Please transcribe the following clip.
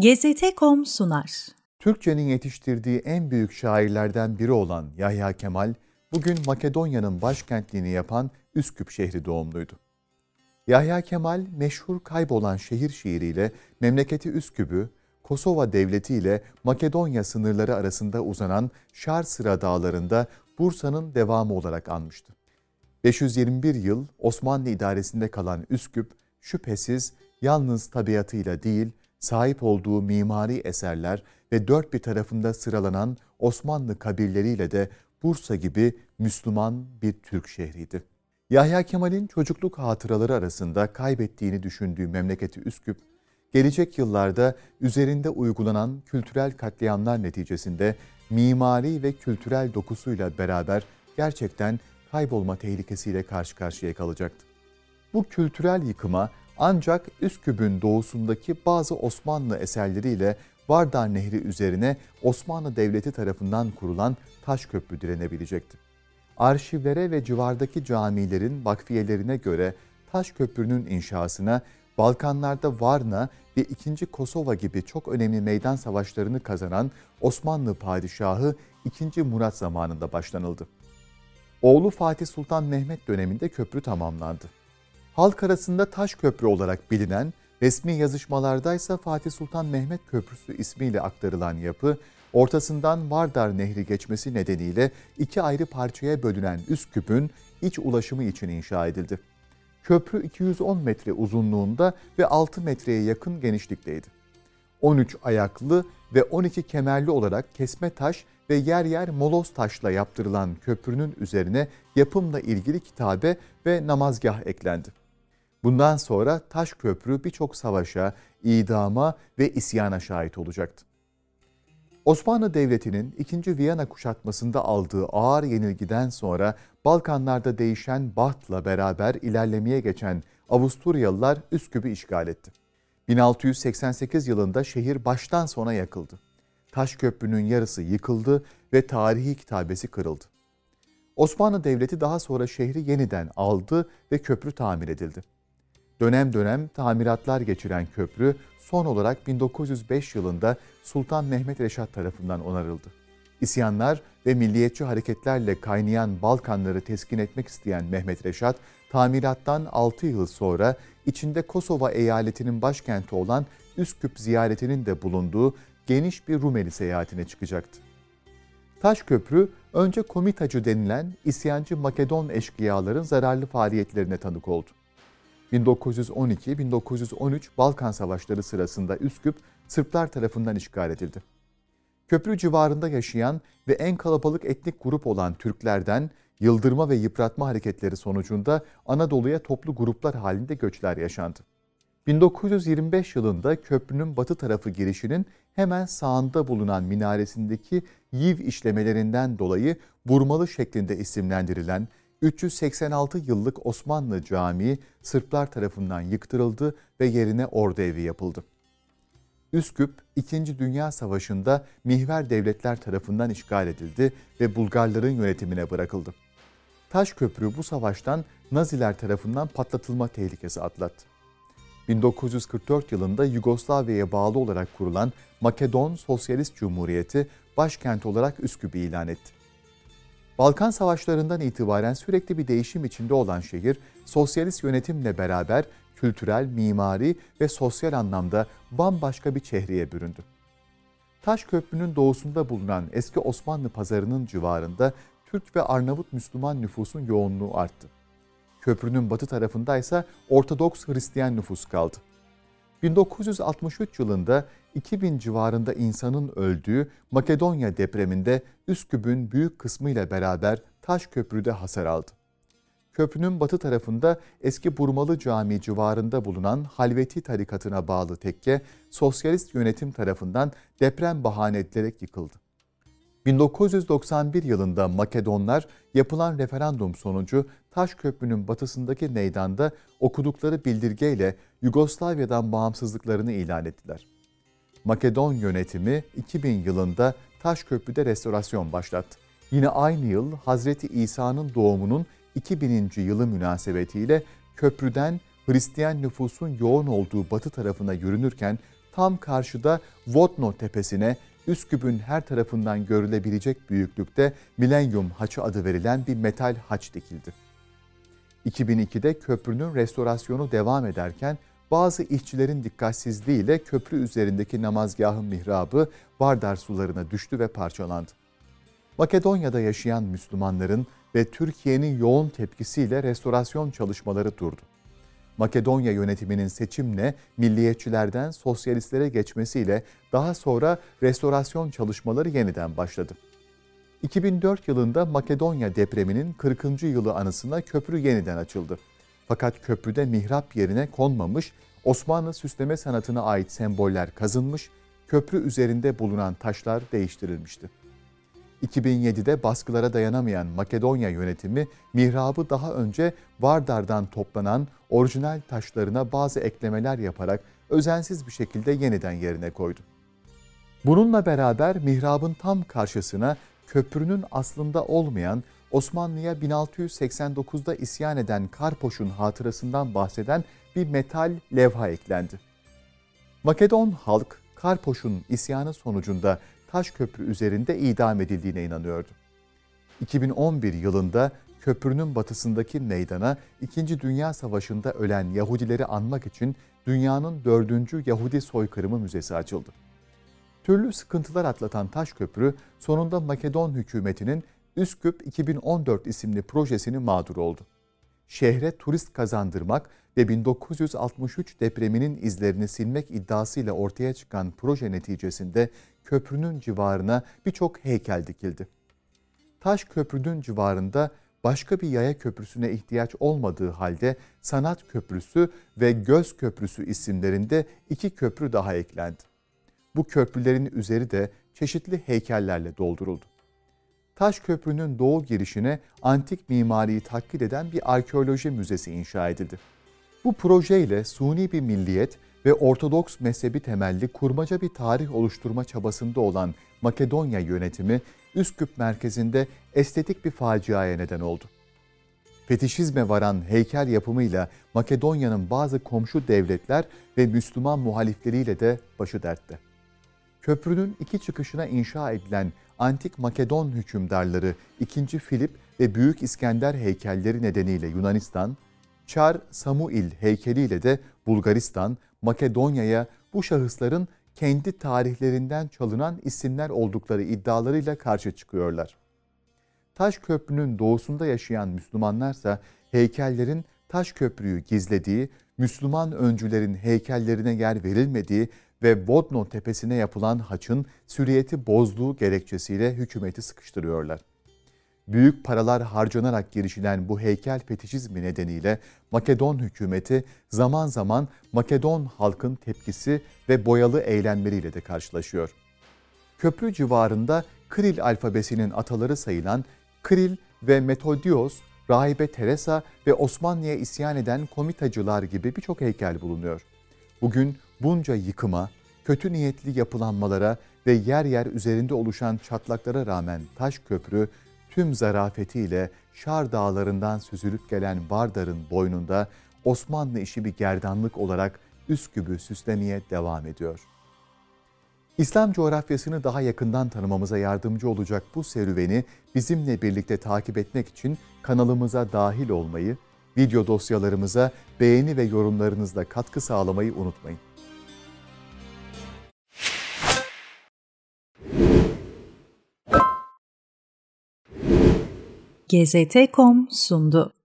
GZT.com sunar. Türkçenin yetiştirdiği en büyük şairlerden biri olan Yahya Kemal, bugün Makedonya'nın başkentliğini yapan Üsküp şehri doğumluydu. Yahya Kemal, meşhur kaybolan şehir şiiriyle memleketi Üsküp'ü, Kosova Devleti ile Makedonya sınırları arasında uzanan Şar Sıra Dağları'nda Bursa'nın devamı olarak anmıştı. 521 yıl Osmanlı idaresinde kalan Üsküp, şüphesiz yalnız tabiatıyla değil, sahip olduğu mimari eserler ve dört bir tarafında sıralanan Osmanlı kabirleriyle de Bursa gibi Müslüman bir Türk şehriydi. Yahya Kemal'in çocukluk hatıraları arasında kaybettiğini düşündüğü memleketi Üsküp, gelecek yıllarda üzerinde uygulanan kültürel katliamlar neticesinde mimari ve kültürel dokusuyla beraber gerçekten kaybolma tehlikesiyle karşı karşıya kalacaktı. Bu kültürel yıkıma ancak Üsküp'ün doğusundaki bazı Osmanlı eserleriyle Vardar Nehri üzerine Osmanlı Devleti tarafından kurulan taş köprü direnebilecekti. Arşivlere ve civardaki camilerin vakfiyelerine göre taş köprünün inşasına Balkanlarda Varna ve 2. Kosova gibi çok önemli meydan savaşlarını kazanan Osmanlı padişahı 2. Murat zamanında başlanıldı. Oğlu Fatih Sultan Mehmet döneminde köprü tamamlandı. Halk arasında taş köprü olarak bilinen, resmi yazışmalardaysa Fatih Sultan Mehmet Köprüsü ismiyle aktarılan yapı, ortasından Vardar Nehri geçmesi nedeniyle iki ayrı parçaya bölünen Üsküp'ün iç ulaşımı için inşa edildi. Köprü 210 metre uzunluğunda ve 6 metreye yakın genişlikteydi. 13 ayaklı ve 12 kemerli olarak kesme taş ve yer yer moloz taşla yaptırılan köprünün üzerine yapımla ilgili kitabe ve namazgah eklendi. Bundan sonra taş köprü birçok savaşa, idama ve isyana şahit olacaktı. Osmanlı Devleti'nin 2. Viyana kuşatmasında aldığı ağır yenilgiden sonra Balkanlarda değişen Baht'la beraber ilerlemeye geçen Avusturyalılar Üsküp'ü işgal etti. 1688 yılında şehir baştan sona yakıldı. Taş köprünün yarısı yıkıldı ve tarihi kitabesi kırıldı. Osmanlı Devleti daha sonra şehri yeniden aldı ve köprü tamir edildi. Dönem dönem tamiratlar geçiren köprü son olarak 1905 yılında Sultan Mehmet Reşat tarafından onarıldı. İsyanlar ve milliyetçi hareketlerle kaynayan Balkanları teskin etmek isteyen Mehmet Reşat, tamirattan 6 yıl sonra içinde Kosova eyaletinin başkenti olan Üsküp ziyaretinin de bulunduğu geniş bir Rumeli seyahatine çıkacaktı. Taş Köprü önce komitacı denilen isyancı Makedon eşkıyaların zararlı faaliyetlerine tanık oldu. 1912-1913 Balkan Savaşları sırasında Üsküp Sırplar tarafından işgal edildi. Köprü civarında yaşayan ve en kalabalık etnik grup olan Türklerden yıldırma ve yıpratma hareketleri sonucunda Anadolu'ya toplu gruplar halinde göçler yaşandı. 1925 yılında köprünün batı tarafı girişinin hemen sağında bulunan minaresindeki yiv işlemelerinden dolayı burmalı şeklinde isimlendirilen 386 yıllık Osmanlı Camii Sırplar tarafından yıktırıldı ve yerine ordu evi yapıldı. Üsküp, 2. Dünya Savaşı'nda mihver devletler tarafından işgal edildi ve Bulgarların yönetimine bırakıldı. Taş Köprü bu savaştan Naziler tarafından patlatılma tehlikesi atlattı. 1944 yılında Yugoslavya'ya bağlı olarak kurulan Makedon Sosyalist Cumhuriyeti başkent olarak Üsküp'ü ilan etti. Balkan Savaşlarından itibaren sürekli bir değişim içinde olan şehir, sosyalist yönetimle beraber kültürel, mimari ve sosyal anlamda bambaşka bir çehreye büründü. Taş Köprü'nün doğusunda bulunan eski Osmanlı pazarının civarında Türk ve Arnavut Müslüman nüfusun yoğunluğu arttı. Köprünün batı tarafında ise Ortodoks Hristiyan nüfus kaldı. 1963 yılında 2000 civarında insanın öldüğü Makedonya depreminde Üsküp'ün büyük kısmıyla beraber Taş Köprü'de hasar aldı. Köprünün batı tarafında eski Burmalı Camii civarında bulunan Halveti tarikatına bağlı tekke, sosyalist yönetim tarafından deprem bahane edilerek yıkıldı. 1991 yılında Makedonlar yapılan referandum sonucu Taş Köprü'nün batısındaki meydanda okudukları bildirgeyle Yugoslavya'dan bağımsızlıklarını ilan ettiler. Makedon yönetimi 2000 yılında Taş Köprü'de restorasyon başlattı. Yine aynı yıl Hazreti İsa'nın doğumunun 2000. yılı münasebetiyle köprüden Hristiyan nüfusun yoğun olduğu batı tarafına yürünürken tam karşıda Vodno tepesine Üsküp'ün her tarafından görülebilecek büyüklükte Milenyum Haçı adı verilen bir metal haç dikildi. 2002'de köprünün restorasyonu devam ederken bazı işçilerin dikkatsizliğiyle köprü üzerindeki namazgahın mihrabı Vardar sularına düştü ve parçalandı. Makedonya'da yaşayan Müslümanların ve Türkiye'nin yoğun tepkisiyle restorasyon çalışmaları durdu. Makedonya yönetiminin seçimle milliyetçilerden sosyalistlere geçmesiyle daha sonra restorasyon çalışmaları yeniden başladı. 2004 yılında Makedonya depreminin 40. yılı anısına köprü yeniden açıldı. Fakat köprüde mihrap yerine konmamış, Osmanlı süsleme sanatına ait semboller kazınmış, köprü üzerinde bulunan taşlar değiştirilmişti. 2007'de baskılara dayanamayan Makedonya yönetimi mihrabı daha önce Vardar'dan toplanan orijinal taşlarına bazı eklemeler yaparak özensiz bir şekilde yeniden yerine koydu. Bununla beraber mihrabın tam karşısına köprünün aslında olmayan Osmanlı'ya 1689'da isyan eden Karpoş'un hatırasından bahseden bir metal levha eklendi. Makedon halk Karpoş'un isyanı sonucunda taş köprü üzerinde idam edildiğine inanıyordu. 2011 yılında köprünün batısındaki meydana 2. Dünya Savaşı'nda ölen Yahudileri anmak için dünyanın dördüncü Yahudi soykırımı müzesi açıldı. Türlü sıkıntılar atlatan taş köprü sonunda Makedon hükümetinin Üsküp 2014 isimli projesini mağdur oldu. Şehre turist kazandırmak ve 1963 depreminin izlerini silmek iddiasıyla ortaya çıkan proje neticesinde köprünün civarına birçok heykel dikildi. Taş köprünün civarında başka bir yaya köprüsüne ihtiyaç olmadığı halde Sanat Köprüsü ve Göz Köprüsü isimlerinde iki köprü daha eklendi. Bu köprülerin üzeri de çeşitli heykellerle dolduruldu. Taş Köprü'nün doğu girişine antik mimariyi taklit eden bir arkeoloji müzesi inşa edildi. Bu projeyle suni bir milliyet ve Ortodoks mezhebi temelli kurmaca bir tarih oluşturma çabasında olan Makedonya yönetimi Üsküp merkezinde estetik bir faciaya neden oldu. Fetişizme varan heykel yapımıyla Makedonya'nın bazı komşu devletler ve Müslüman muhalifleriyle de başı dertte. Köprünün iki çıkışına inşa edilen antik Makedon hükümdarları 2. Filip ve Büyük İskender heykelleri nedeniyle Yunanistan, Çar Samuil heykeliyle de Bulgaristan, Makedonya'ya bu şahısların kendi tarihlerinden çalınan isimler oldukları iddialarıyla karşı çıkıyorlar. Taş Köprü'nün doğusunda yaşayan Müslümanlarsa heykellerin Taş Köprü'yü gizlediği, Müslüman öncülerin heykellerine yer verilmediği ve Bodno tepesine yapılan haçın süriyeti bozduğu gerekçesiyle hükümeti sıkıştırıyorlar büyük paralar harcanarak girişilen bu heykel fetişizmi nedeniyle Makedon hükümeti zaman zaman Makedon halkın tepkisi ve boyalı eylemleriyle de karşılaşıyor. Köprü civarında Kril alfabesinin ataları sayılan Kril ve Metodios, Rahibe Teresa ve Osmanlı'ya isyan eden komitacılar gibi birçok heykel bulunuyor. Bugün bunca yıkıma, kötü niyetli yapılanmalara ve yer yer üzerinde oluşan çatlaklara rağmen taş köprü tüm zarafetiyle Şar dağlarından süzülüp gelen Bardar'ın boynunda Osmanlı işi bir gerdanlık olarak Üsküp'ü süslemeye devam ediyor. İslam coğrafyasını daha yakından tanımamıza yardımcı olacak bu serüveni bizimle birlikte takip etmek için kanalımıza dahil olmayı, video dosyalarımıza beğeni ve yorumlarınızla katkı sağlamayı unutmayın. GZT.com sundu.